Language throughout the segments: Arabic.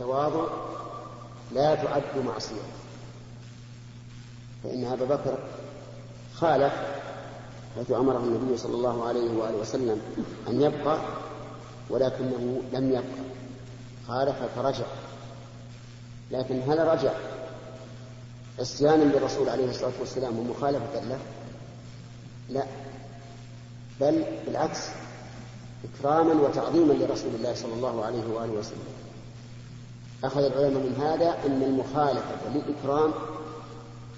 التواضع لا تعد معصية. فإن أبا بكر خالف حيث أمره النبي صلى الله عليه وآله وسلم أن يبقى ولكنه لم يبقى. خالف فرجع. لكن هل رجع. عصيانا للرسول عليه الصلاة والسلام ومخالفة له. لا. بل بالعكس إكراما وتعظيما لرسول الله صلى الله عليه وآله وسلم. أخذ العلماء من هذا أن المخالفة للإكرام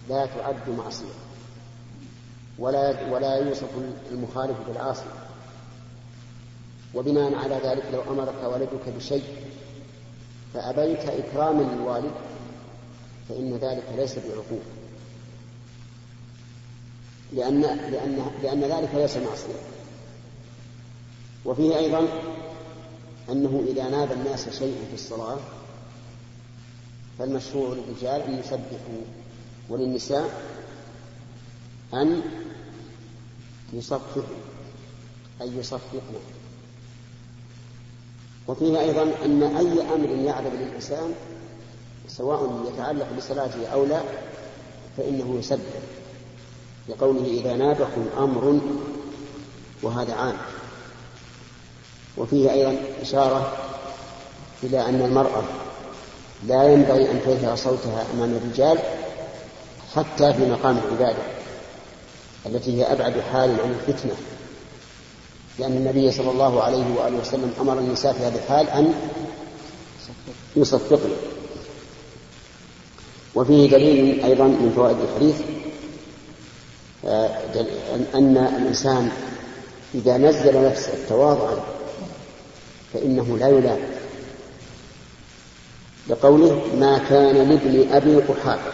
لا تعد معصية. ولا ولا يوصف المخالف بالعاصي. وبناء على ذلك لو أمرك ولدك بشيء فأبيت إكراما للوالد فإن ذلك ليس بعقوبة. لأن لأن لأن ذلك ليس معصية. وفيه أيضا أنه إذا ناب الناس شيء في الصلاة فالمشروع للرجال أن يسبحوا وللنساء أن يصفقوا أي يصفقن وفيه أيضا أن أي أمر يعرض للإنسان سواء يتعلق بصلاته أو لا فإنه يسبح. لقوله إذا نابكم أمر وهذا عام. وفيه أيضا إشارة إلى أن المرأة لا ينبغي أن ترفع صوتها أمام الرجال حتى في مقام العبادة التي هي أبعد حال عن الفتنة. لأن النبي صلى الله عليه وآله وسلم أمر النساء في هذه الحال أن يصفقن. وفيه دليل أيضا من فوائد الحديث آه، أن الإنسان إذا نزل نفسه تواضعا فإنه لا يلام. لقوله ما كان لابن أبي قحافة.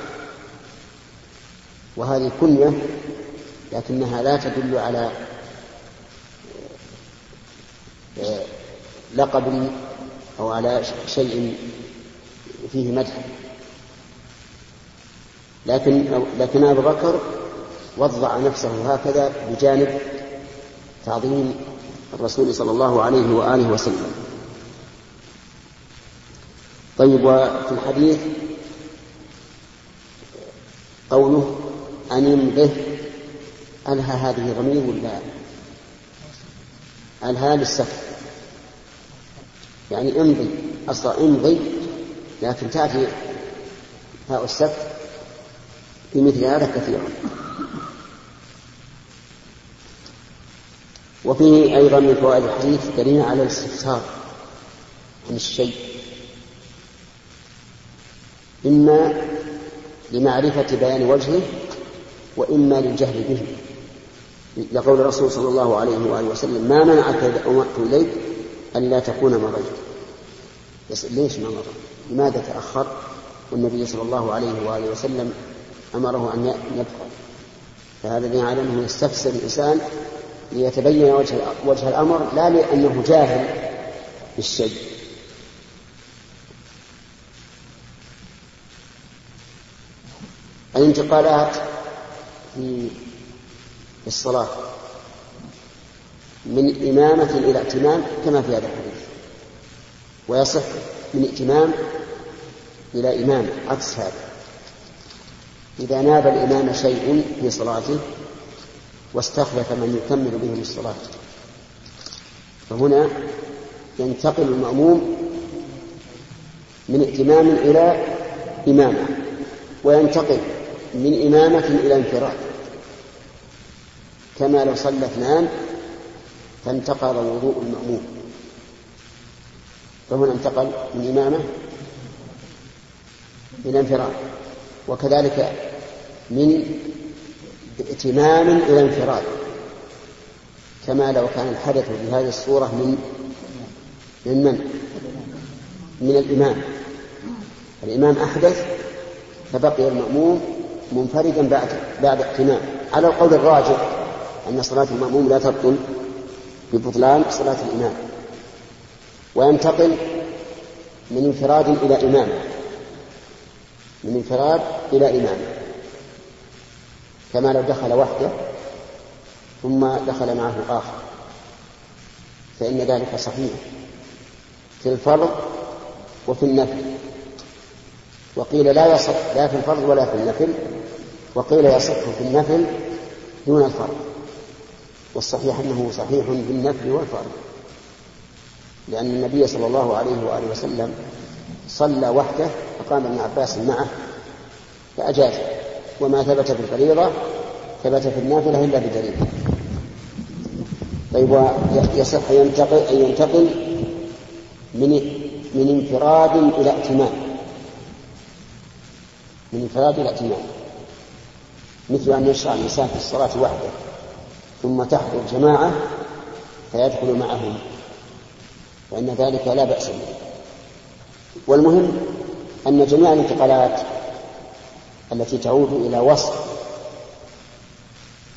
وهذه كنية لكنها لا تدل على آه، لقب أو على شيء فيه مدح. لكن لكن أبو بكر وضع نفسه هكذا بجانب تعظيم الرسول صلى الله عليه وآله وسلم. طيب وفي الحديث قوله أن يمضه ألها هذه ضمير ولا؟ ألها للسفر يعني امضي أصلا امضي لكن تأتي هاء السفر في مثل هذا كثيرا. وفيه أيضا من فوائد الحديث دليل على الاستفسار عن الشيء. إما لمعرفة بيان وجهه وإما للجهل به. لقول الرسول صلى الله عليه وآله وسلم ما منعك إذا أمرت إليك ألا تكون مريت يسأل ليش ما مر لماذا تأخر؟ والنبي صلى الله عليه وآله وسلم أمره أن يبقى. فهذا على أنه يستفسر الإنسان ليتبين وجه, وجه الأمر لا لأنه جاهل بالشيء. الانتقالات في الصلاة من إمامة إلى ائتمام كما في هذا الحديث ويصح من ائتمام إلى إمام عكس هذا. إذا ناب الإمام شيء في صلاته واستخلف من يكمل بهم الصلاة فهنا ينتقل المأموم من ائتمام إلى إمامة وينتقل من إمامة إلى انفراد. كما لو صلى اثنان فانتقض وضوء المأموم. فهنا انتقل من إمامة إلى انفراد. وكذلك من ائتمام إلى انفراد. كما لو كان الحدث بهذه الصورة من من من؟ من الإمام. الإمام أحدث فبقي المأموم منفردا بعد بعد ائتمام على القول الراجح أن صلاة المأموم لا تبطل ببطلان صلاة الإمام. وينتقل من انفراد إلى إمام. من انفراد إلى إمام. كما لو دخل وحده ثم دخل معه آخر. فإن ذلك صحيح في الفرض وفي النفل وقيل لا يصح لا في الفرض ولا في النفل وقيل يصح في النفل دون الفرض والصحيح أنه صحيح في النفل والفرض لأن النبي صلى الله عليه وآله وسلم صلى وحده فقام ابن عباس معه فأجاز وما ثبت في الفريضة ثبت في النافلة إلا بدليل. طيب يصح أن ينتقل من من انفراد إلى ائتمان من انفراد إلى ائتمان مثل أن يشرع الإنسان في الصلاة وحده ثم تحضر جماعة فيدخل معهم فإن ذلك لا بأس به. والمهم أن جميع الانتقالات التي تعود إلى وصف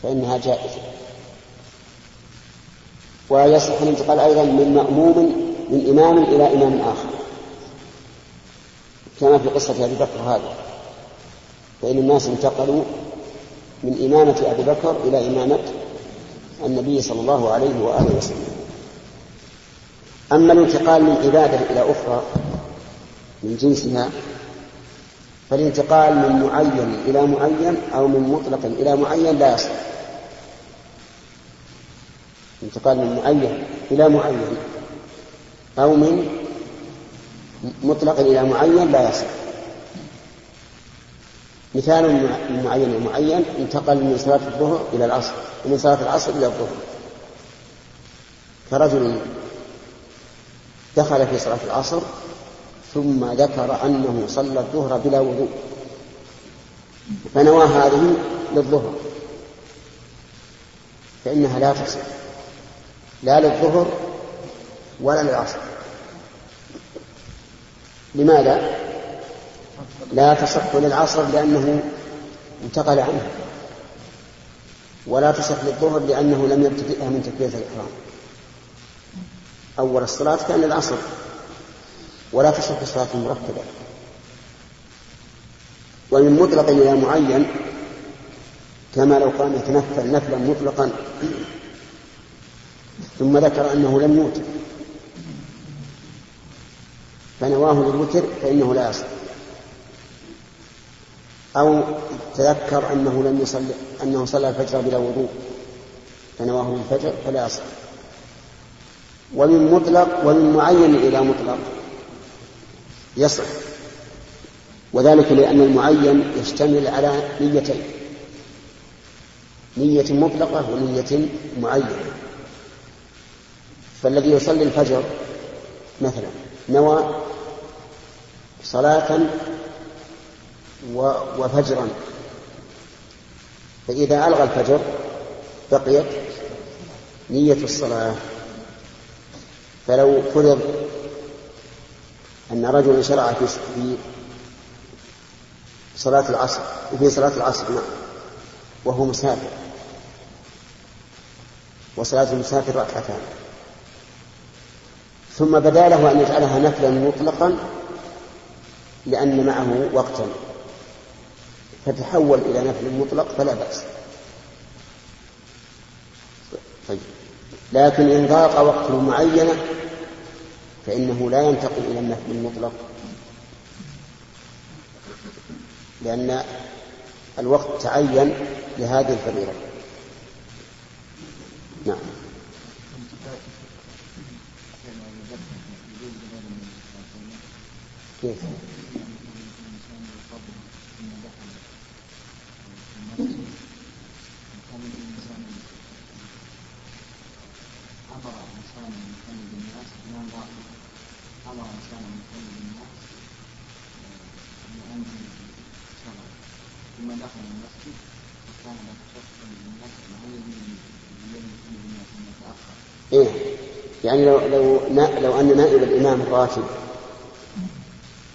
فإنها جائزة. ويصح الانتقال أيضا من مأموم من إمام إلى إمام آخر كما في قصة أبي بكر هذا. فإن الناس انتقلوا من إمامة أبي بكر إلى إمامة النبي صلى الله عليه وآله وسلم. أما الانتقال من عبادة إلى أخرى من جنسها فالانتقال من معين إلى معين أو من مطلق إلى معين لا يصح. انتقال من معين إلى معين أو من مطلق إلى معين لا يصح. مثال معين معين انتقل من صلاة الظهر إلى العصر ومن صلاة العصر إلى الظهر. كرجل دخل في صلاة العصر ثم ذكر أنه صلى الظهر بلا وضوء فنوى هذه للظهر. فإنها لا تصح لا للظهر ولا للعصر. لماذا؟ لا تصح للعصر لأنه انتقل عنها ولا تصح للظهر لأنه لم يبتدئها من تكبيرة الإحرام. أول الصلاة كان العصر ولا تصح الصلاة المرتبة ومن مطلق إلى معين كما لو كان يتنفل نفلا مطلقا ثم ذكر أنه لم يوتر. فنواه للوتر فإنه لا يصح. أو تذكر أنه لم يصلي أنه صلى الفجر بلا وضوء فنواه للفجر فلا يصح. ومن مطلق ومن معين إلى مطلق يصح. وذلك لأن المعين يشتمل على نيتين نية مطلقة ونية معينة. فالذي يصلي الفجر مثلا نوى صلاة وفجرا. فإذا ألغى الفجر بقيت نية الصلاة. فلو فرض أن رجلا شرع في صلاة العصر في صلاة العصر نعم وهو مسافر. وصلاة المسافر ركعتان. ثم بدا له أن يجعلها نفلا مطلقا لأن معه وقتا. فتحول إلى نفل مطلق فلا بأس. طيب. لكن إن ضاق وقت معينة فإنه لا ينتقل إلى النفل المطلق. لأن الوقت تعين لهذه الفريضة. نعم. يعني لو لو لو أن نائب الإمام الراتب.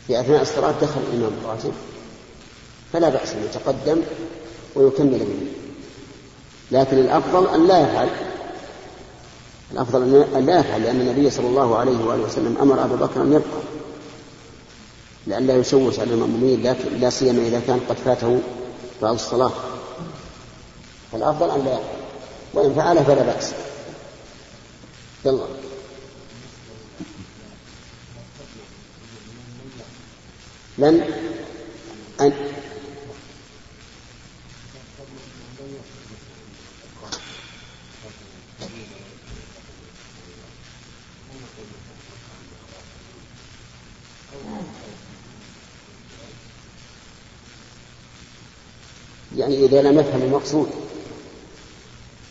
في أثناء الصلاة دخل الإمام الراتب. فلا بأس أن يتقدم ويكمل به لكن الأفضل أن لا يفعل. الأفضل أن لا يفعل لأن النبي صلى الله عليه وآله وسلم أمر أبا بكر أن يبقى. لئلا يشوش على المأمومين لكن لا سيما إذا كان قد فاته بعض الصلاة. فالأفضل أن لا يفعل. وإن فعل فلا بأس. يلا. لن أن يعني إذا لم يفهم المقصود.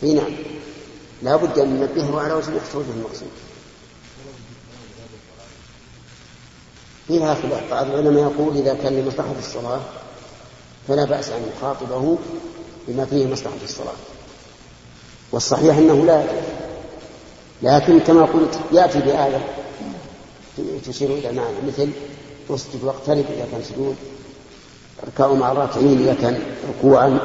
إي نعم. لا بد أن ننبهه على وجه يحصل به المقصود. فيها خلاف بعض العلماء يقول إذا كان لمصلحة الصلاة فلا بأس أن يخاطبه بما فيه مصلحة الصلاة. والصحيح أنه لا لكن كما قلت يأتي بآية تشير إلى معنى مثل اسجد واقترب إذا كان سجود اركعوا مع الراكعين إذا كان ركوعا.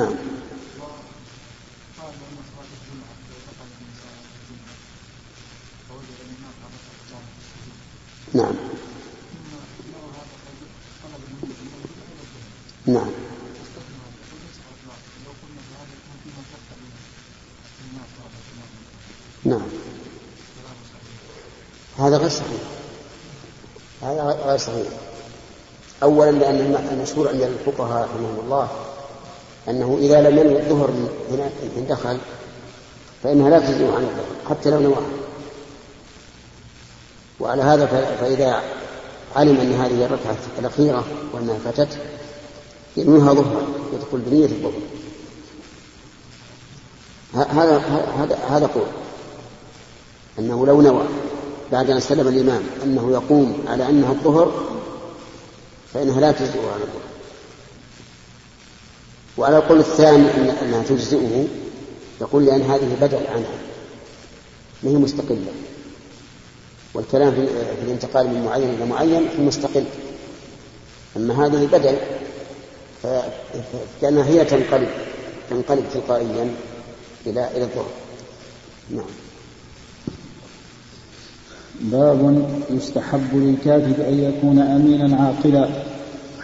نعم. نعم. نعم. نعم. هذا غير صحيح. هذا غير صحيح. أولا لأن المشهور عند الفقهاء رحمهم الله أنه إذا لم ينوي الظهر من دخل فإنها لا تجزئ عن الظهر حتى لو نواها وعلى هذا فإذا علم أن هذه الركعة الأخيرة وأنها فاتته ينويها ظهرا يدخل بنية الظهر. هذا هذا هذا قول. أنه لو نوى بعد أن سلم الإمام أنه يقوم على أنها الظهر فإنها لا تجزئ عن الظهر. وعلى القول الثاني أنها تجزئه يقول لأن هذه بدل عنها. ما هي مستقلة. والكلام في الانتقال من معين إلى معين في مستقل. أما هذه بدل فكأنها هي تنقلب تنقلب تلقائيا إلى إلى الظهر. نعم. باب يستحب للكاتب أن يكون أمينا عاقلا.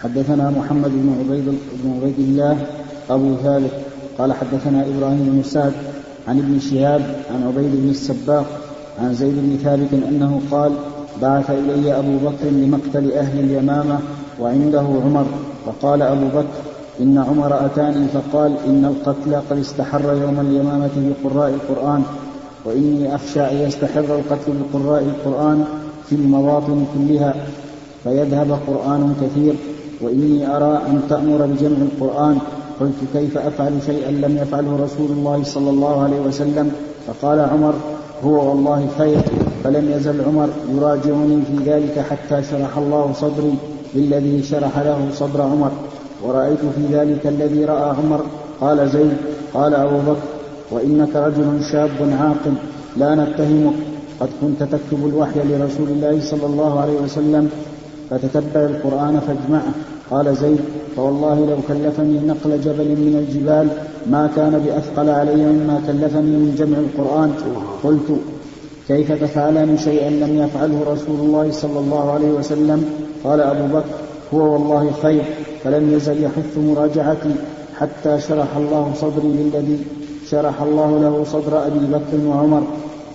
حدثنا محمد بن عبيد بن عبيد الله أبو ثالث قال حدثنا إبراهيم بن سعد عن ابن شهاب عن عبيد بن السباق عن زيد بن ثابت أنه قال بعث إلي أبو بكر لمقتل أهل اليمامة وعنده عمر. فقال أبو بكر إن عمر أتاني فقال إن القتل قد استحر يوم اليمامة بقراء القرآن وإني أخشى أن يستحر القتل بقراء القرآن في المواطن كلها فيذهب قرآن كثير وإني أرى أن تأمر بجمع القرآن قلت كيف أفعل شيئا لم يفعله رسول الله صلى الله عليه وسلم؟ فقال عمر هو والله خير فلم يزل عمر يراجعني في ذلك حتى شرح الله صدري بالذي شرح له صدر عمر. ورأيت في ذلك الذي رأى عمر. قال زيد قال أبو بكر وإنك رجل شاب عاقل لا نتهمك. قد كنت تكتب الوحي لرسول الله صلى الله عليه وسلم فتتبع القرآن فاجمعه. قال زيد فوالله لو كلفني نقل جبل من الجبال ما كان بأثقل علي مما كلفني من جمع القرآن. قلت كيف تفعلان شيئا لم يفعله رسول الله صلى الله عليه وسلم؟ قال أبو بكر هو والله خير فلم يزل يحث مراجعتي حتى شرح الله صدري للذي شرح الله له صدر أبي بكر وعمر.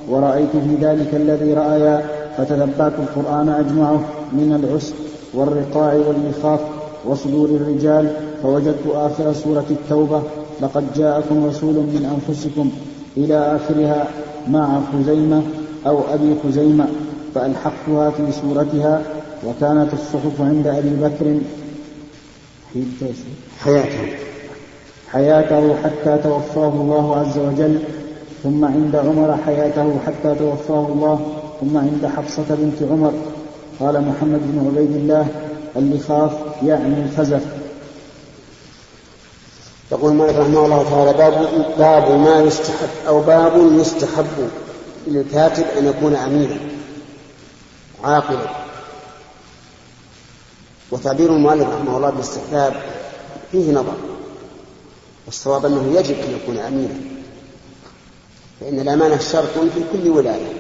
ورأيت في ذلك الذي رأيا فتتبعت القرآن أجمعه من العسر والرقاع والمخاف وصدور الرجال فوجدت آخر سورة التوبة. لقد جاءكم رسول من أنفسكم إلى آخرها مع خزيمة أو أبي خزيمة فألحقتها في سورتها وكانت الصحف عند أبي بكر حياته. حياته حتى توفاه الله عز وجل ثم عند عمر حياته حتى توفاه الله ثم عند حفصة بنت عمر. قال محمد بن عبيد الله اللخاف يعني الخزف. يقول مالك رحمه الله تعالى باب باب ما يستحب أو باب يستحب للكاتب أن يكون أمينا عاقلا. وتعبير المؤلف رحمه الله بالاستحباب فيه نظر والصواب أنه يجب أن يكون أمينا فإن الأمانة شرط في كل ولاية.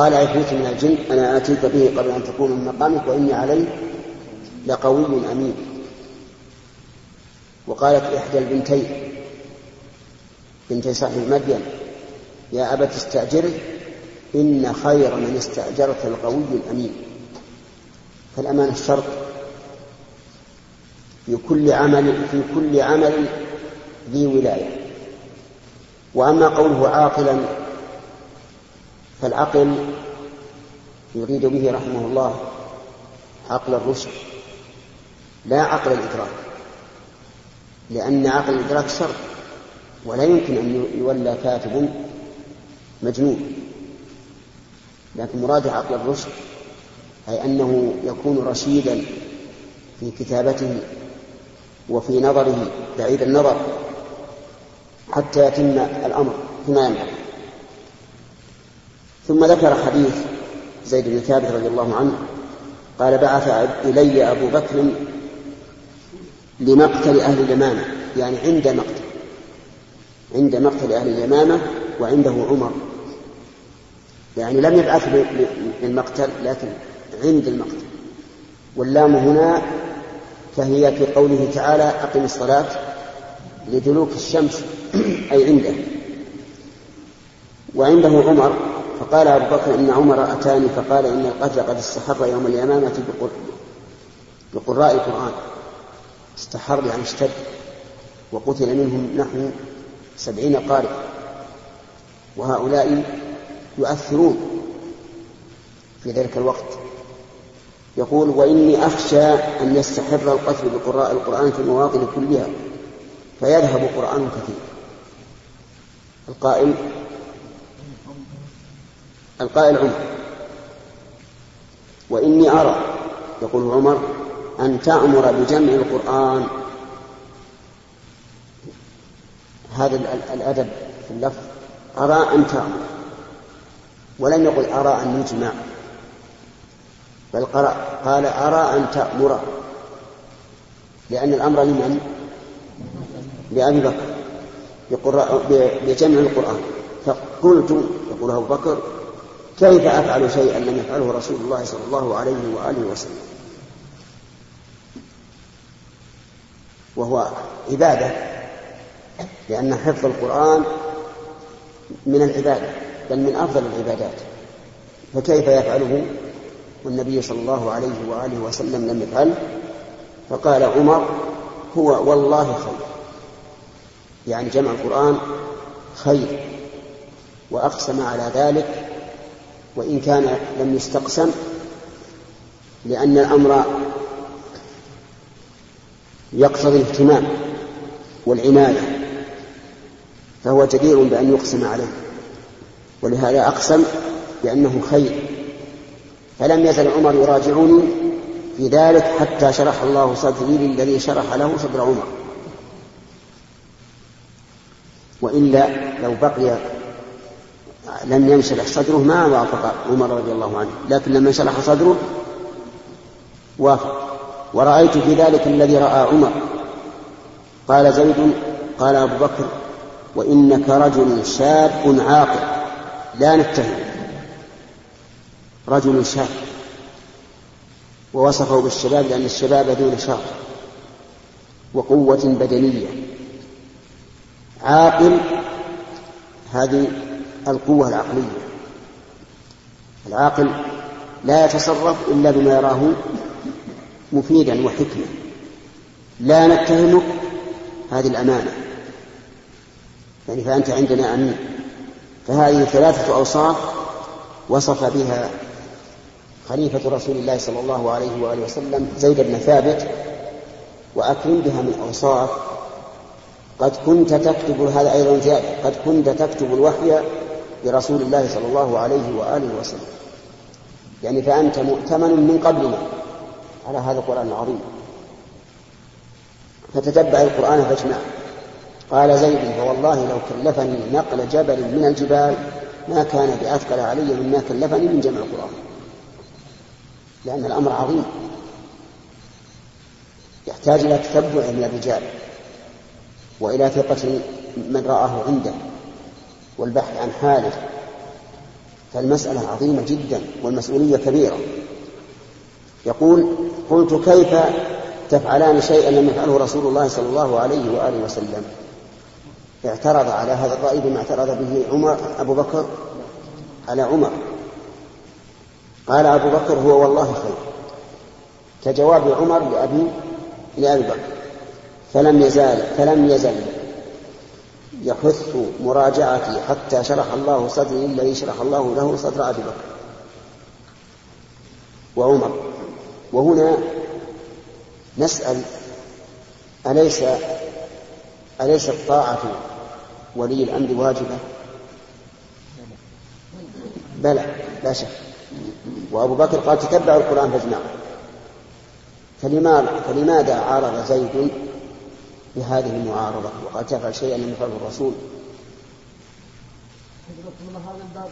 قال عفريت من الجن أنا آتيك به قبل أن تكون من مقامك وإني عليه لقوي أمين. وقالت إحدى البنتين بنتي صاحب مدين يا أبت استأجره إن خير من استأجرت القوي الأمين. فالأمان الشرط في كل عمل في كل عمل ذي ولاية. وأما قوله عاقلا فالعقل يريد به رحمه الله عقل الرشد لا عقل الإدراك لأن عقل الإدراك شر ولا يمكن أن يولى كاتب مجنون. لكن مراد عقل الرشد أي أنه يكون رشيدا في كتابته وفي نظره بعيد النظر حتى يتم الأمر فيما ينبغي. ثم ذكر حديث زيد بن ثابت رضي الله عنه قال بعث إلي أبو بكر لمقتل أهل اليمامة يعني عند مقتل عند مقتل أهل اليمامة وعنده عمر. يعني لم يبعث للمقتل لكن عند المقتل. واللام هنا فهي في قوله تعالى أقم الصلاة لدلوك الشمس أي عنده. وعنده عمر فقال أبو بكر إن عمر أتاني فقال إن القتل قد استحر يوم اليمامة بقراء القرآن. استحر يعني اشتد. وقتل منهم نحو سبعين قارئ. وهؤلاء يؤثرون في ذلك الوقت. يقول وإني أخشى أن يستحر القتل بقراء القرآن في المواطن كلها فيذهب قرآن كثير. القائل القائل عمر. وإني أرى يقول عمر أن تأمر بجمع القرآن. هذا الأدب في اللفظ أرى أن تأمر. ولم يقل أرى أن يجمع بل قال أرى أن تأمر. لأن الأمر لمن؟ لأبي بكر. بجمع القرآن. فقلت يقول أبو بكر كيف أفعل شيئا لم يفعله رسول الله صلى الله عليه وآله وسلم؟ وهو عبادة لأن حفظ القرآن من العبادة بل من أفضل العبادات. فكيف يفعله؟ والنبي صلى الله عليه وآله وسلم لم يفعل. فقال عمر هو والله خير. يعني جمع القرآن خير وأقسم على ذلك وإن كان لم يستقسم لأن الأمر يقتضي الاهتمام والعناية فهو جدير بأن يقسم عليه. ولهذا أقسم بأنه خير. فلم يزل عمر يراجعني في ذلك حتى شرح الله صدري للذي شرح له صدر عمر. وإلا لو بقي لم ينشرح صدره ما وافق عمر رضي الله عنه لكن لما انشرح صدره وافق. ورأيت في ذلك الذي رأى عمر. قال زيد قال أبو بكر وإنك رجل شاب عاقل. لا نتهم. رجل شاب ووصفه بالشباب لأن الشباب ذو نشاط وقوة بدنية. عاقل هذه القوة العقلية. العاقل لا يتصرف إلا بما يراه مفيدا وحكمة. لا نتهمك هذه الأمانة. يعني فأنت عندنا أمين. فهذه ثلاثة أوصاف وصف بها خليفة رسول الله صلى الله عليه وآله وسلم زيد بن ثابت وأكرم بها من أوصاف قد كنت تكتب هذا أيضا قد كنت تكتب الوحي لرسول الله صلى الله عليه وآله وسلم. يعني فأنت مؤتمن من قبلنا. على هذا القرآن العظيم. فتتبع القرآن فاجمعه قال زيد فوالله لو كلفني نقل جبل من الجبال ما كان بأثقل علي مما كلفني من جمع القرآن. لأن الأمر عظيم. يحتاج إلى تتبع من الرجال وإلى ثقة من رآه عنده. والبحث عن حالة. فالمسألة عظيمة جدا والمسؤولية كبيرة. يقول قلت كيف تفعلان شيئا لم يفعله رسول الله صلى الله عليه وآله وسلم؟ اعترض على هذا الرأي بما اعترض به عمر أبو بكر على عمر. قال أبو بكر هو والله خير. كجواب عمر لأبي لأبي بكر فلم يزال فلم يزل يحث مراجعتي حتى شرح الله صدري الذي شرح الله له صدر أبي بكر وعمر. وهنا نسأل أليس أليست طاعة ولي الأمر واجبة؟ بلى لا شك. وأبو بكر قال تتبعوا القرآن فلماذا فلماذا عارض زيد بهذه المعارضة وقد تفعل شيئا لم يفعله الرسول. هذا الباب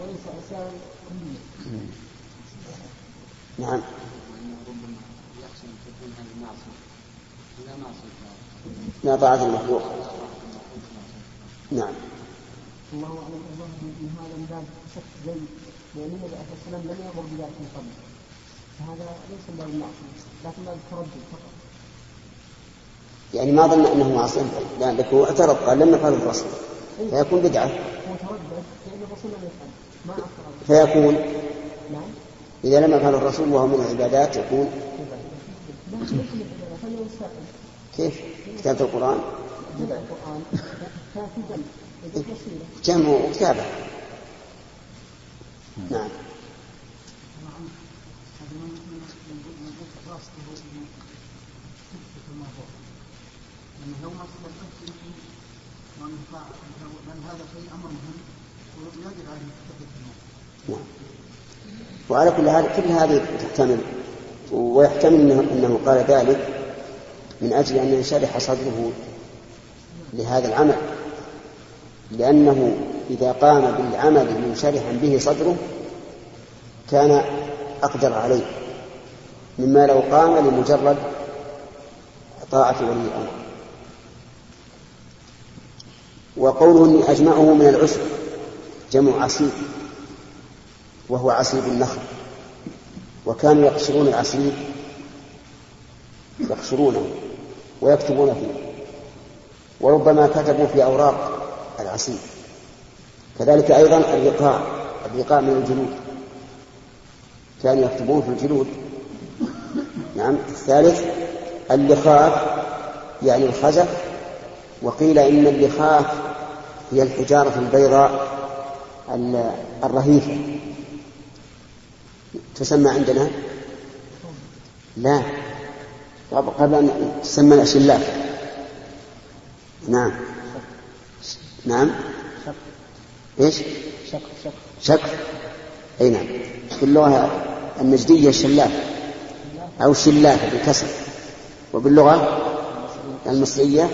وليس عصيان نعم. لا طاعة المخلوق. نعم. الله أعلم الظاهر إن هذا من باب شك زيد لأن النبي عليه الصلاه والسلام لم يأمر بذلك من قبل. فهذا ليس من باب المعصية لكن باب التردد فقط. يعني ما ظن أنه معصية لأنه اعترض قال لم يفعل الرسول. فيكون بدعة. هو تردد لأن الرسول لم يفعل ما اعترض فيكون. نعم. إذا لم يفعل الرسول وهو من العبادات يكون. كيف؟ كتابة القرآن؟ القرآن. جمع وكتابة نعم. هذا شيء أمر مهم ويجب عليه وعلى كل حال كل هذه تحتمل ويحتمل انه, إنه قال ذلك من أجل أن ينشرح صدره لهذا العمل. لأنه إذا قام بالعمل منشرحا به صدره كان أقدر عليه. مما لو قام لمجرد طاعة ولي الأمر. وقوله إني أجمعه من العشر جمع عصيب وهو عصيب النخل. وكانوا يقشرون العصيب يقشرونه ويكتبون فيه. وربما كتبوا في أوراق العصيب كذلك أيضا الرقاع الرقاع من الجلود كانوا يكتبون في الجلود نعم. الثالث اللخاف يعني الخزف. وقيل إن اللخاف هي الحجارة البيضاء الرهيفة. تسمى عندنا؟ لا. قبل أن تسمى الأشلاف نعم. نعم. شق إيش؟ شق شق شق أي نعم. في اللغة النجديه شلاف أو شلافه بالكسر. وباللغة المصرية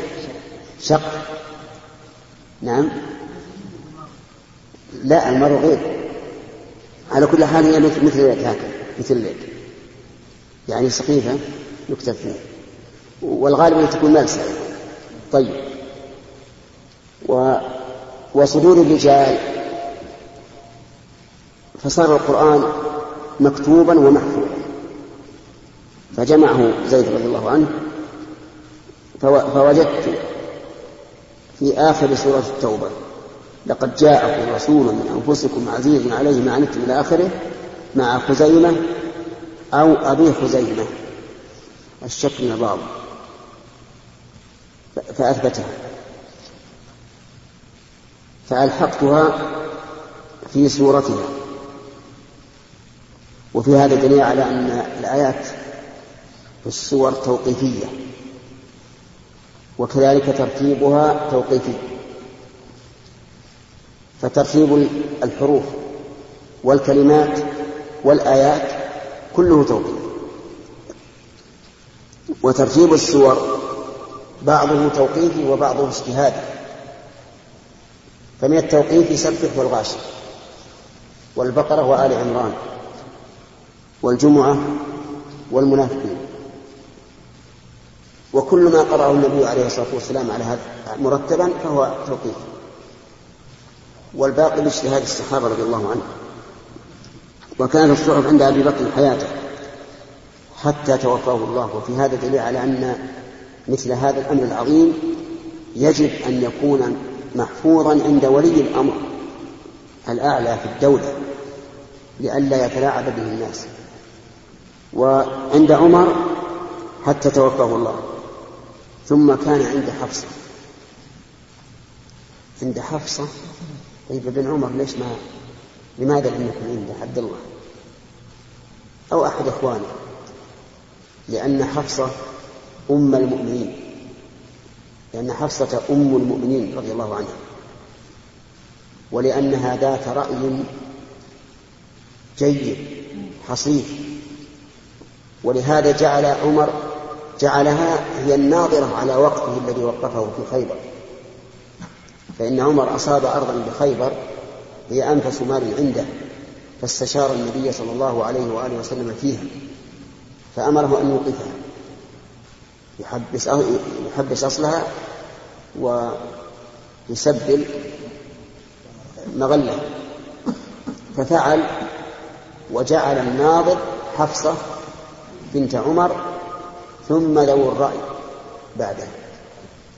شق. نعم. لا المر غير. على كل حال هي مثل اليد هكذا مثل اليد يعني سقيفة يكتب فيها. والغالب أن تكون ملسة. طيب. و وصدور الرجال. فصار القرآن مكتوبا ومحفوظا. فجمعه زيد رضي الله عنه فوجدت في آخر سورة التوبة لقد جاءكم رسول من أنفسكم عزيز عليه ما عنتم إلى آخره مع خزيمة أو أبي خزيمة الشك من بعض فأثبتها. فألحقتها في سورتها. وفي هذا دليل على أن الآيات في السور توقيفية. وكذلك ترتيبها توقيفي. فترتيب الحروف والكلمات والآيات كله توقيف وترتيب السور بعضه توقيفي وبعضه اجتهادي فمن التوقيف يسبح والغاشي والبقرة وآل عمران والجمعة والمنافقين. وكل ما قرأه النبي عليه الصلاة والسلام على هذا مرتبا فهو توقيف. والباقي باجتهاد الصحابة رضي الله عنهم. وكانت الصحف عند أبي بكر حياته حتى توفاه الله. وفي هذا دليل على أن مثل هذا الأمر العظيم يجب أن يكون محفوظا عند ولي الأمر الأعلى في الدولة لئلا يتلاعب به الناس. وعند عمر حتى توفاه الله. ثم كان عند حفصة. عند حفصة؟ طيب ابن عمر ليش ما لماذا لم يكن عنده؟ عبد الله. أو أحد إخوانه. لأن حفصة أم المؤمنين. لأن حفصة أم المؤمنين رضي الله عنها. ولأنها ذات رأي جيد حصيف ولهذا جعل عمر جعلها هي الناظرة على وقته الذي وقفه في خيبر. فإن عمر أصاب أرضا بخيبر هي أنفس مال عنده فاستشار النبي صلى الله عليه وآله وسلم فيها فأمره أن يوقفها يحبس يحبس أصلها ويسبل مغلة ففعل وجعل الناظر حفصة بنت عمر ثم ذو الرأي بعده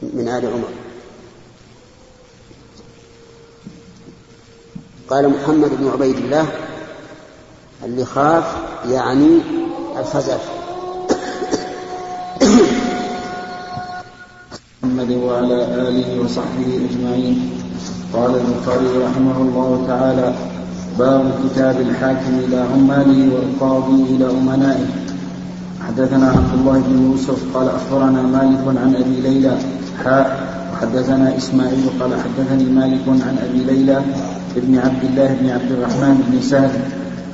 من آل عمر. قال محمد بن عبيد الله اللي خاف يعني الخزف. محمد وعلى آله وصحبه أجمعين. قال البخاري رحمه الله تعالى باب كتاب الحاكم إلى عماله والقاضي إلى أمنائه. حدثنا عبد الله بن يوسف قال أخبرنا مالك عن أبي ليلى. حاء وحدثنا إسماعيل قال حدثني مالك عن أبي ليلى ابن عبد الله بن عبد الرحمن بن سهل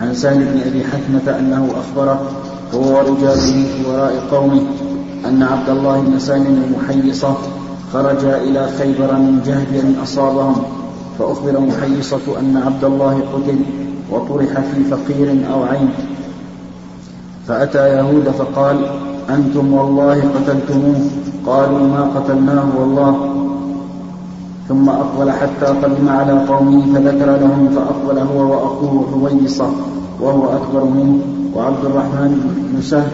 عن سهل بن أبي حكمة أنه أخبره هو ورجاله في وراء قومه أن عبد الله بن سالم المحيصة خرج إلى خيبر من جهد أصابهم فأخبر محيصة أن عبد الله قتل وطرح في فقير أو عين. فأتى يهود فقال أنتم والله قتلتموه. قالوا ما قتلناه والله. ثم أقبل حتى قدم على قومه فذكر لهم فأقبل هو وأخوه حويصة وهو أكبر منه وعبد الرحمن بن سهل.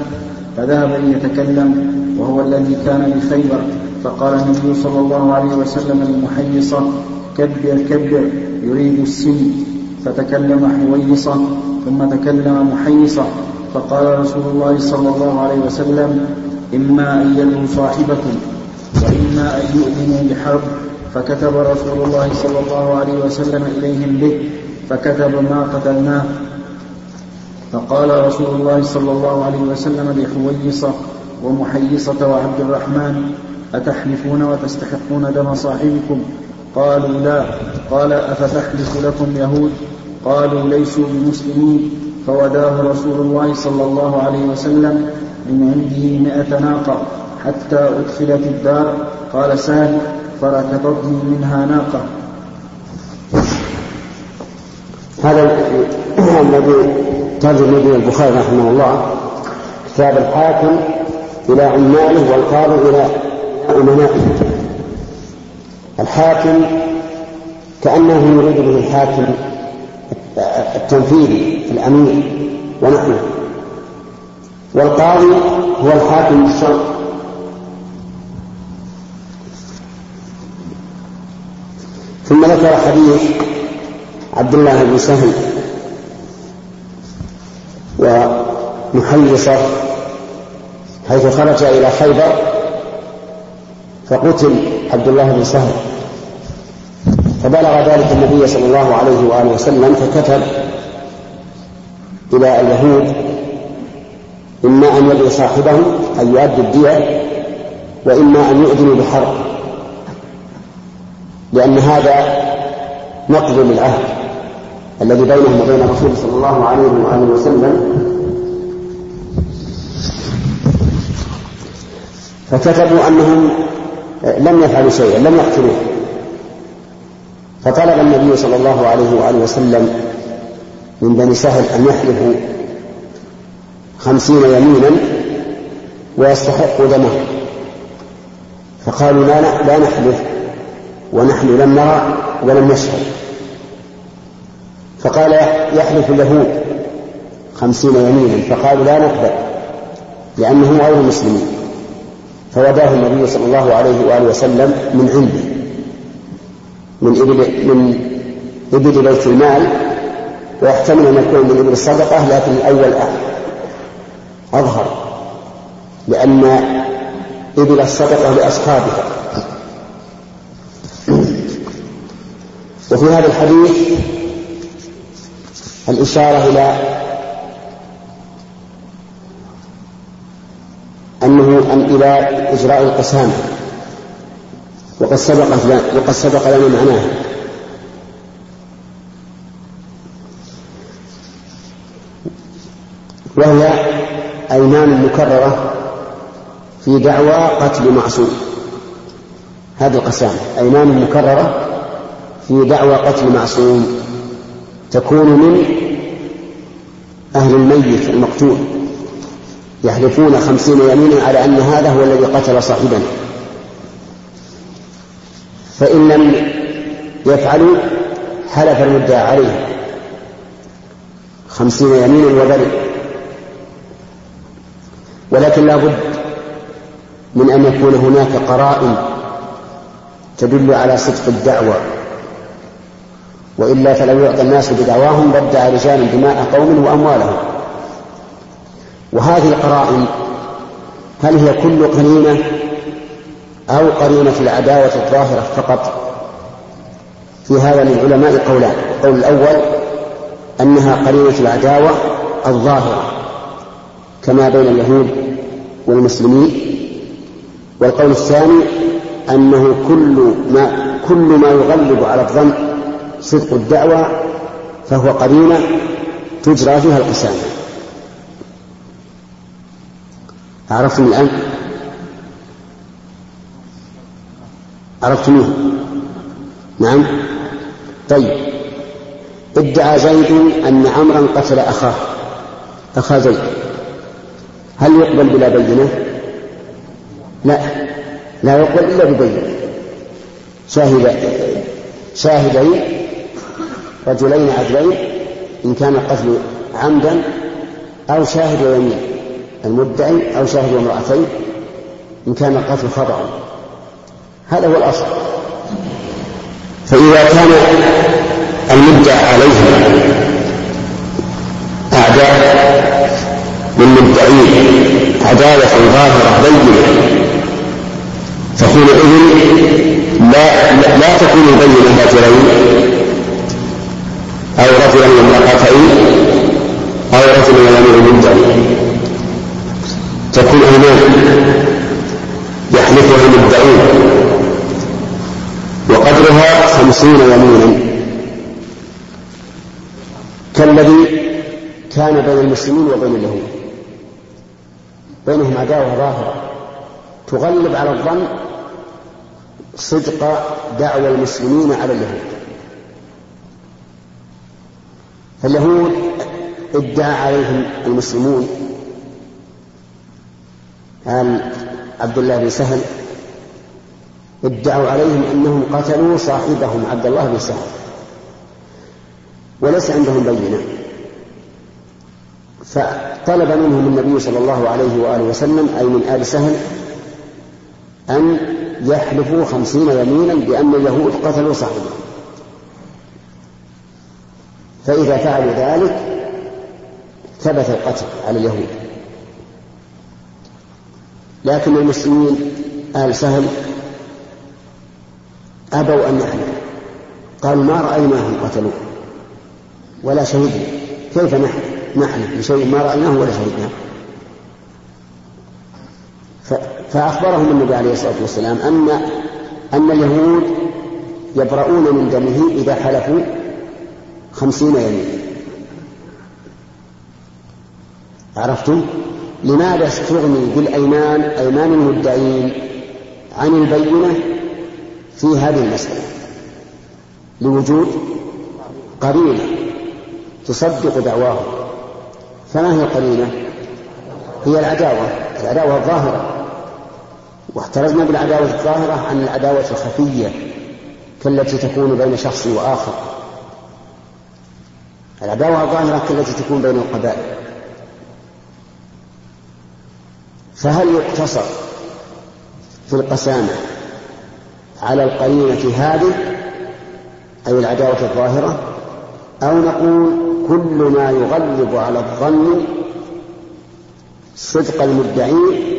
فذهب ليتكلم وهو الذي كان بخيبر فقال النبي صلى الله عليه وسلم للمحيصة كبر كبر يريد السن. فتكلم حويصة ثم تكلم محيصة. فقال رسول الله صلى الله عليه وسلم إما أن يلوا صاحبكم وإما أن يؤذنوا بحرب. فكتب رسول الله صلى الله عليه وسلم إليهم به فكتب ما قتلناه فقال رسول الله صلى الله عليه وسلم لحويصة ومحيصة وعبد الرحمن أتحلفون وتستحقون دم صاحبكم؟ قالوا لا. قال أفتحلف لكم يهود قالوا ليسوا بمسلمين. فوداه رسول الله صلى الله عليه وسلم من عنده مئة ناقة حتى أدخلت الدار. قال سهل فركضتني منها ناقة. هذا الذي ترجم به البخاري رحمه الله كتاب الحاكم إلى عماله والقاضي إلى أمنائه. الحاكم كأنه يريد به الحاكم التنفيذي الأمير ونحوه والقاضي هو الحاكم بالشرع. ثم ذكر حديث عبد الله بن سهل ومحيصة حيث خرج إلى خيبر فقتل عبد الله بن سهل. فبلغ ذلك النبي صلى الله عليه وآله وسلم فكتب إلى اليهود إما أن يدعو صاحبهم أن يؤدي الدية وإما أن يؤذنوا بحرب. لأن هذا نقض للعهد الذي بينهم وبين الرسول صلى الله عليه وآله وسلم. فكتبوا أنهم لم يفعلوا شيئا لم يقتلوه. فطلب النبي صلى الله عليه وآله وسلم من بني سهل أن يحلفوا خمسين يمينا ويستحقوا دمه. فقالوا لا لا نحلف ونحن لم نرى ولم نشهد. فقال يحلف اليهود خمسين يمينا. فقالوا لا نقبل لأنهم غير مسلمين. فوداه النبي صلى الله عليه وآله وسلم من عنده. من إبل من إبل بيت المال ويحتمل أن يكون من إبل الصدقة لكن الأول أظهر لأن إبل الصدقة لأصحابها. وفي هذا الحديث الإشارة إلى أنه أن إلى إجراء القسامة. وقد سبق وقد سبق لنا معناه. وهي أيمان مكررة في دعوى قتل معصوم. هذه القسامة أيمان مكررة في دعوى قتل معصوم. تكون من أهل الميت المقتول. يحلفون خمسين يمينا على أن هذا هو الذي قتل صاحبنا. فإن لم يفعلوا حلف المدعى عليه. خمسين يمينا وبرئ ولكن لا بد من أن يكون هناك قرائن تدل على صدق الدعوة. وإلا فلو يعطى الناس بدعواهم لادعى رجال دماء قوم وأموالهم. وهذه القرائن هل هي كل قرينة أو قرينة العداوة الظاهرة فقط. في هذا للعلماء قولان. القول الأول أنها قرينة العداوة الظاهرة كما بين اليهود والمسلمين. والقول الثاني أنه كل ما كل ما يغلب على الظن صدق الدعوة فهو قرينة تجرى فيها القسامة. عرفتم الآن؟ عرفتموه؟ نعم. طيب. ادعى زيد أن عمرا قتل أخاه. أخا زيد. هل يقبل بلا بينة؟ لا. لا يقبل إلا ببينة. شاهد شاهدين رجلين عدلين إن كان القتل عمدا أو شاهد ويمين المدعي أو شاهد وامرأتين إن كان القتل خطأ. هذا هو الأصل. فإذا كان المدعى عليه أعداء للمدعين عداوة ظاهرة بينة فحينئذ لا لا تكون البينة رجلين أو رجلا وامرأتين أو رجلا وامرأة مدعي تكون أيمان يحلفها المدعون وقدرها خمسين يمينا كالذي كان بين المسلمين وبين اليهود. بينهم عداوة ظاهرة. تغلب على الظن صدق دعوى المسلمين على اليهود. فاليهود ادعى عليهم المسلمون. آل عبد الله بن سهل ادعوا عليهم أنهم قتلوا صاحبهم عبد الله بن سهل وليس عندهم بينة. فطلب منهم النبي صلى الله عليه وآله وسلم أي من آل سهل أن يحلفوا خمسين يمينا بأن اليهود قتلوا صاحبهم. فإذا فعلوا ذلك ثبت القتل على اليهود. لكن المسلمين آل سهل أبوا أن يحلفوا قالوا ما رأيناهم قتلوه. ولا شهدنا. كيف نحلف بشيء ما رأيناه ولا شهدناه. فأخبرهم النبي عليه الصلاة والسلام أن أن اليهود يبرؤون من دمه إذا حلفوا خمسين يمين عرفتم؟ لماذا استغني بالأيمان؟ أيمان المدعين عن البينة في هذه المسألة لوجود قرينة تصدق دعواهم فما هي القرينة؟ هي العداوة. العداوة الظاهرة. واحترزنا بالعداوة الظاهرة عن العداوة الخفية كالتي تكون بين شخص وآخر. العداوة الظاهرة كالتي تكون بين القبائل. فهل يقتصر في القسامة على القرينة هذه أي العداوة الظاهرة أو نقول كل ما يغلب على الظن صدق المدعين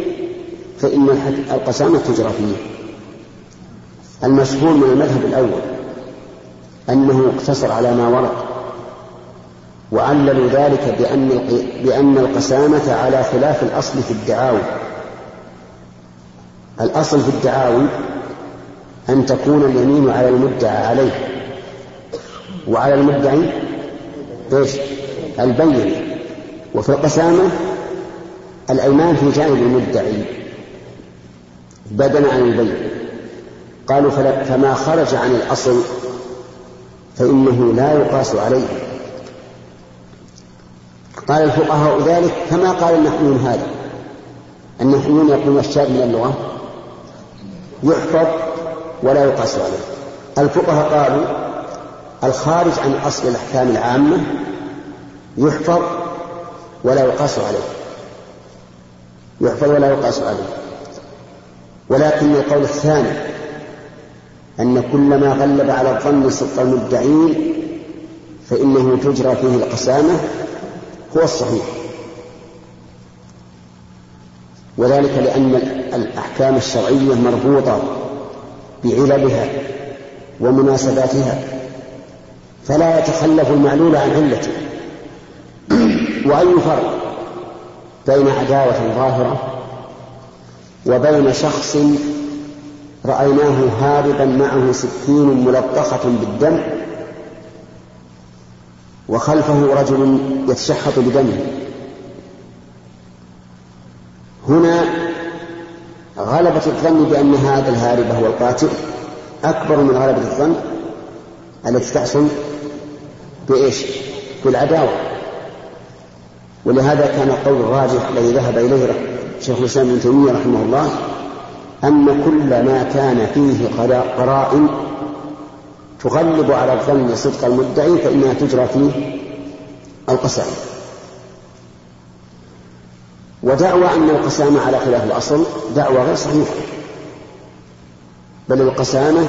فإن القسامة تجرى فيه. المشهور من المذهب الأول أنه اقتصر على ما ورد وعللوا ذلك بأن بأن القسامة على خلاف الأصل في الدعاوى الأصل في الدعاوى أن تكون اليمين على المدعى عليه. وعلى المدعي إيش؟ البينة وفي القسامة الأيمان في جانب المدعي. بدلا عن البين. قالوا فما خرج عن الأصل فإنه لا يقاس عليه. قال الفقهاء ذلك كما قال النحويون هذا. النحويون يقولون الشاذ من اللغة. يحفظ ولا يقاس عليه. الفقهاء قالوا الخارج عن أصل الأحكام العامة يحفظ ولا يقاس عليه. يحفظ ولا يقاس عليه. ولكن القول الثاني أن كل ما غلب على الظن صدق المدعين فإنه تجرى فيه القسامة هو الصحيح. وذلك لأن الأحكام الشرعية مربوطة بعللها ومناسباتها فلا يتخلف المعلول عن علته. وأي فرق بين عداوة ظاهرة وبين شخص رأيناه هاربا معه سكين ملطخة بالدم وخلفه رجل يتشحط بدمه؟ هنا غلبة الظن بأن هذا الهارب هو القاتل. أكبر من غلبة الظن التي تحصل بإيش؟ بالعداوة. ولهذا كان القول الراجح الذي ذهب إليه شيخ الإسلام ابن تيمية رحمه الله أن كل ما كان فيه قرائن تغلب على الظن صدق المدعي فإنها تجرى فيه القسامة ودعوى أن القسامة على خلاف الأصل دعوى غير صحيحة. بل القسامة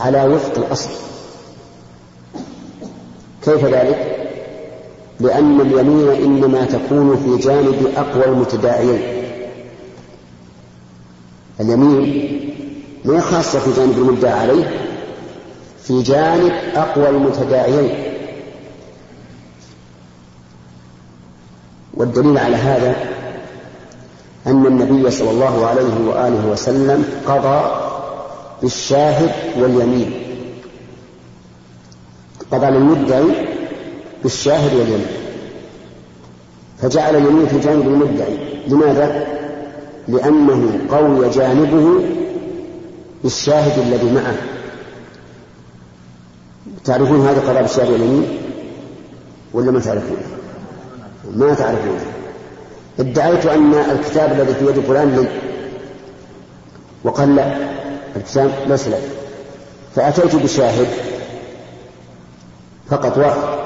على وفق الأصل. كيف ذلك؟ لأن اليمين إنما تكون في جانب أقوى المتداعيين. اليمين ما خاصة في جانب المدعى عليه في جانب أقوى المتداعيين. والدليل على هذا أن النبي صلى الله عليه وآله وسلم قضى بالشاهد واليمين قضى للمدعي بالشاهد واليمين فجعل اليمين في جانب المدعي لماذا؟ لأنه قوي جانبه بالشاهد الذي معه تعرفون هذا قضاء بالشاهد واليمين ولا ما تعرفونه؟ ما تعرفونه ادعيت أن الكتاب الذي في يد فلان لي. وقال لا الكتاب ليس لك فأتيت بشاهد فقط واحد.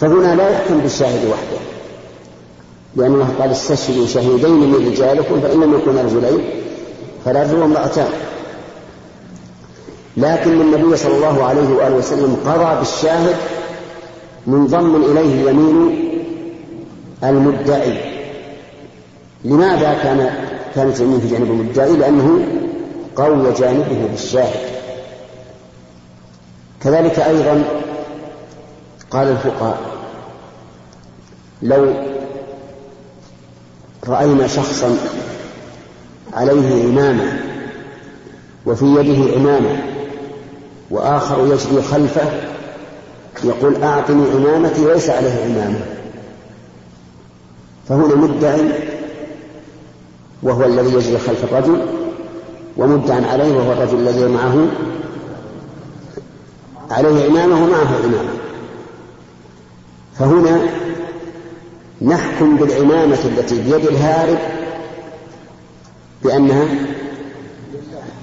فهنا لا يحكم بالشاهد وحده. لأن الله قال استشهدوا شهيدين من رجالكم فإن لم يكونا رجلين فرجل وامرأتان لكن النبي صلى الله عليه وآله وسلم قضى بالشاهد منضم إليه يمين المدعي. لماذا كان كانت اليمين في جانب المدعي؟ لأنه قوي جانبه بالشاهد. كذلك أيضا قال الفقهاء لو رأينا شخصا عليه عمامة وفي يده عمامة وآخر يجري خلفه يقول أعطني عمامتي ليس عليه عمامة. فهنا مدعي وهو الذي يجري خلف الرجل ومدعى عليه وهو الرجل الذي معه عليه عمامة ومعه عمامة. فهنا نحكم بالعمامة التي بيد الهارب بأنها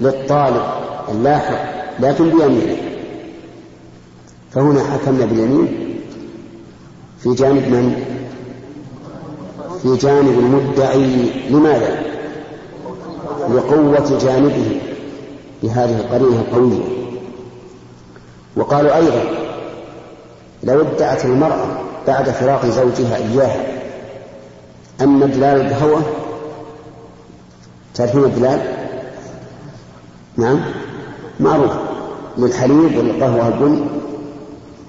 للطالب اللاحق لكن بيمينه. فهنا حكمنا باليمين. في جانب من؟ في جانب المدعي. لماذا؟ لقوة جانبه. بهذه القرينة القوية. وقالوا أيضا لو ادعت المرأة بعد فراق زوجها إياها أن بلال القهوة تعرفون بلال؟ نعم. معروف. للحليب والقهوة البن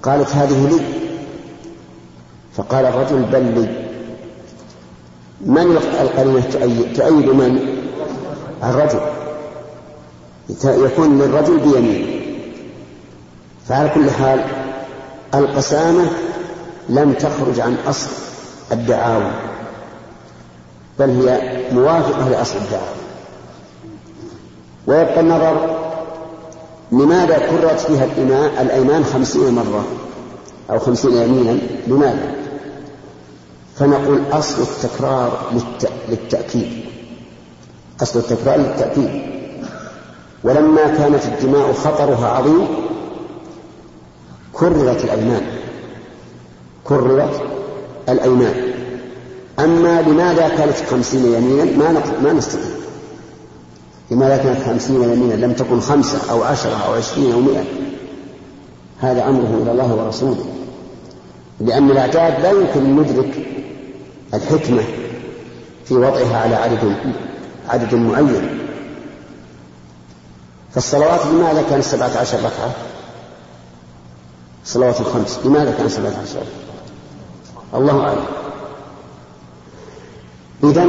قالت هذه لي. فقال الرجل بل لي. من القرينة؟ تؤيد, تؤيد من؟ الرجل. يكون للرجل بيمين. فعلى كل حال القسامة لم تخرج عن أصل الدعاوى بل هي موافقة لأصل الدعاوى. ويبقى النظر لماذا كررت فيها الأيمان خمسين مرة أو خمسين يمينا لماذا؟ فنقول أصل التكرار للتأكيد. أصل التكرار للتأكيد. ولما كانت الدماء خطرها عظيم كررت الأيمان. كررت الأيمان. أما لماذا كانت خمسين يمينا ما ما نستطيع. لماذا كانت خمسين يمينا لم تكن خمسة أو عشرة أو عشرين أو مئة. هذا أمره إلى الله ورسوله. لأن الأعداد لا يمكن أن ندرك الحكمة في وضعها على عدد عدد معين. فالصلوات لماذا كانت سبعة عشر ركعة؟ الصلوات الخمس لماذا كانت سبعة عشر؟ الله أعلم. إذا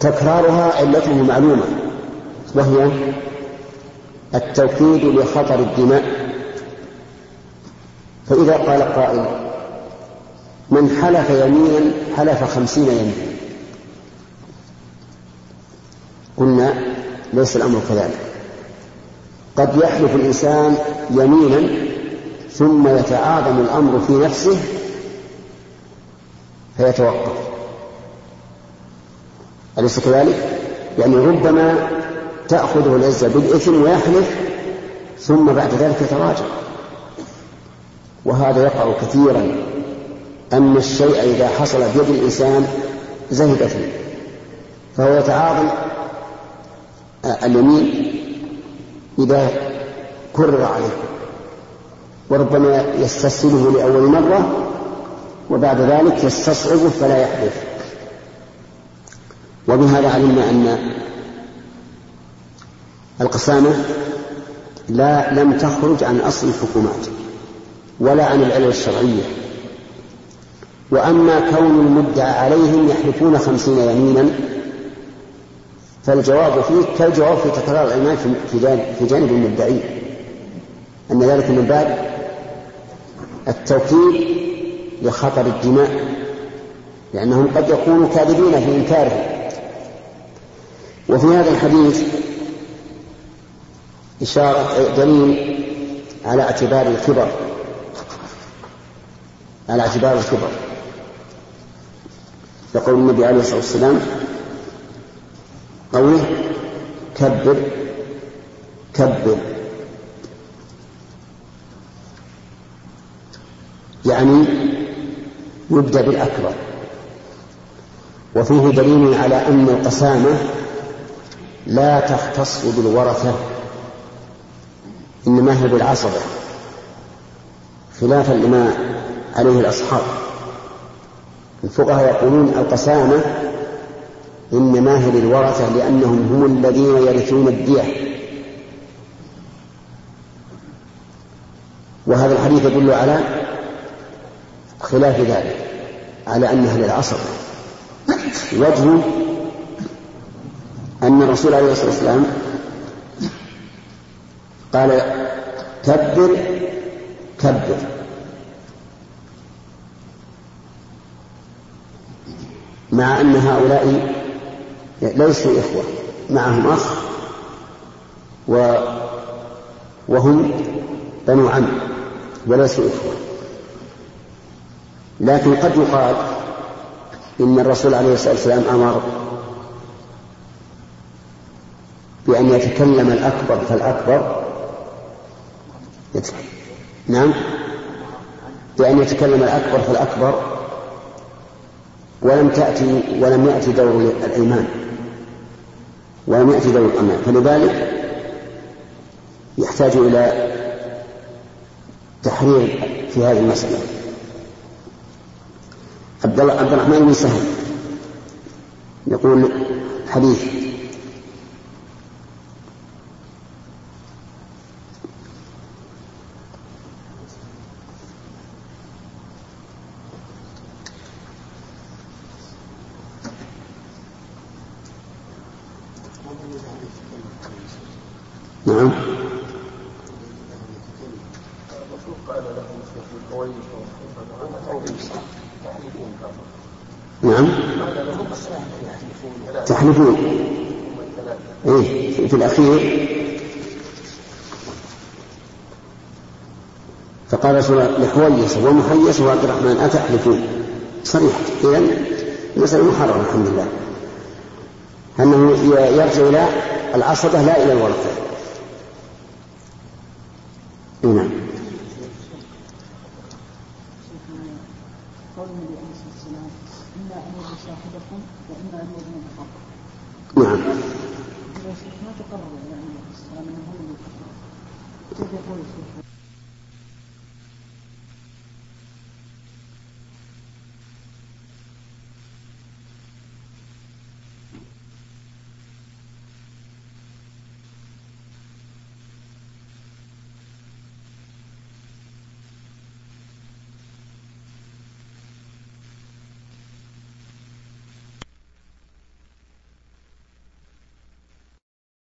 تكرارها علته معلومة. وهي التوكيد لخطر الدماء. فإذا قال قائل من حلف يمينا حلف خمسين يمينا قلنا ليس الأمر كذلك قد يحلف الإنسان يمينا ثم يتعاظم الأمر في نفسه فيتوقف. أليس كذلك؟ يعني ربما تأخذه العزة بالإثم ويحلف ثم بعد ذلك يتراجع. وهذا يقع كثيرا أن الشيء إذا حصل بيد الإنسان زهد فيه. فهو يتعاظم اليمين إذا كرر عليه وربما يستسهله لأول مرة وبعد ذلك يستصعبه فلا يحدث وبهذا علمنا أن القسامة لا لم تخرج عن أصل الحكومات ولا عن العلل الشرعية. وأما كون المدعى عليهم يحلفون خمسين يمينا فالجواب فيه كالجواب في تكرار الأيمان في جانب المدعي. أن ذلك من باب التوكيد لخطر الدماء لأنهم قد يكونوا كاذبين في إنكاره وفي هذا الحديث إشارة دليل على اعتبار الكبر على اعتبار الكبر. يقول النبي عليه الصلاة والسلام قوله كبر كبر. يعني يبدأ بالأكبر. وفيه دليل على أن القسامة لا تختص بالورثة. إنما هي بالعصبة خلافا لما عليه الأصحاب. الفقهاء يقولون القسامة إنما هي للورثة لأنهم هم الذين يرثون الدية. وهذا الحديث يدل على خلاف ذلك على أنها للعصر وجه أن الرسول عليه الصلاة والسلام قال كبر كبر مع أن هؤلاء ليسوا إخوة معهم أخ و وهم بنو عم وليسوا إخوة. لكن قد يقال إن الرسول عليه الصلاة والسلام أمر بأن يتكلم الأكبر فالأكبر نعم. بأن يتكلم الأكبر فالأكبر ولم تأتي ولم يأتي دور الأيمان. ولم يأتي ذوي الأرناب فلذلك يحتاج إلى تحرير في هذه المسألة. عبد الرحمن بن سهل. يقول حديث نعم. نعم. تحلفون. إيه في الأخير. فقال رسول الله لحويس ومحيص وعبد الرحمن أتحلفون؟ صريح إذا مسألة محرمة الحمد لله. أنه يرجع إلى العصبة لا إلى الورثة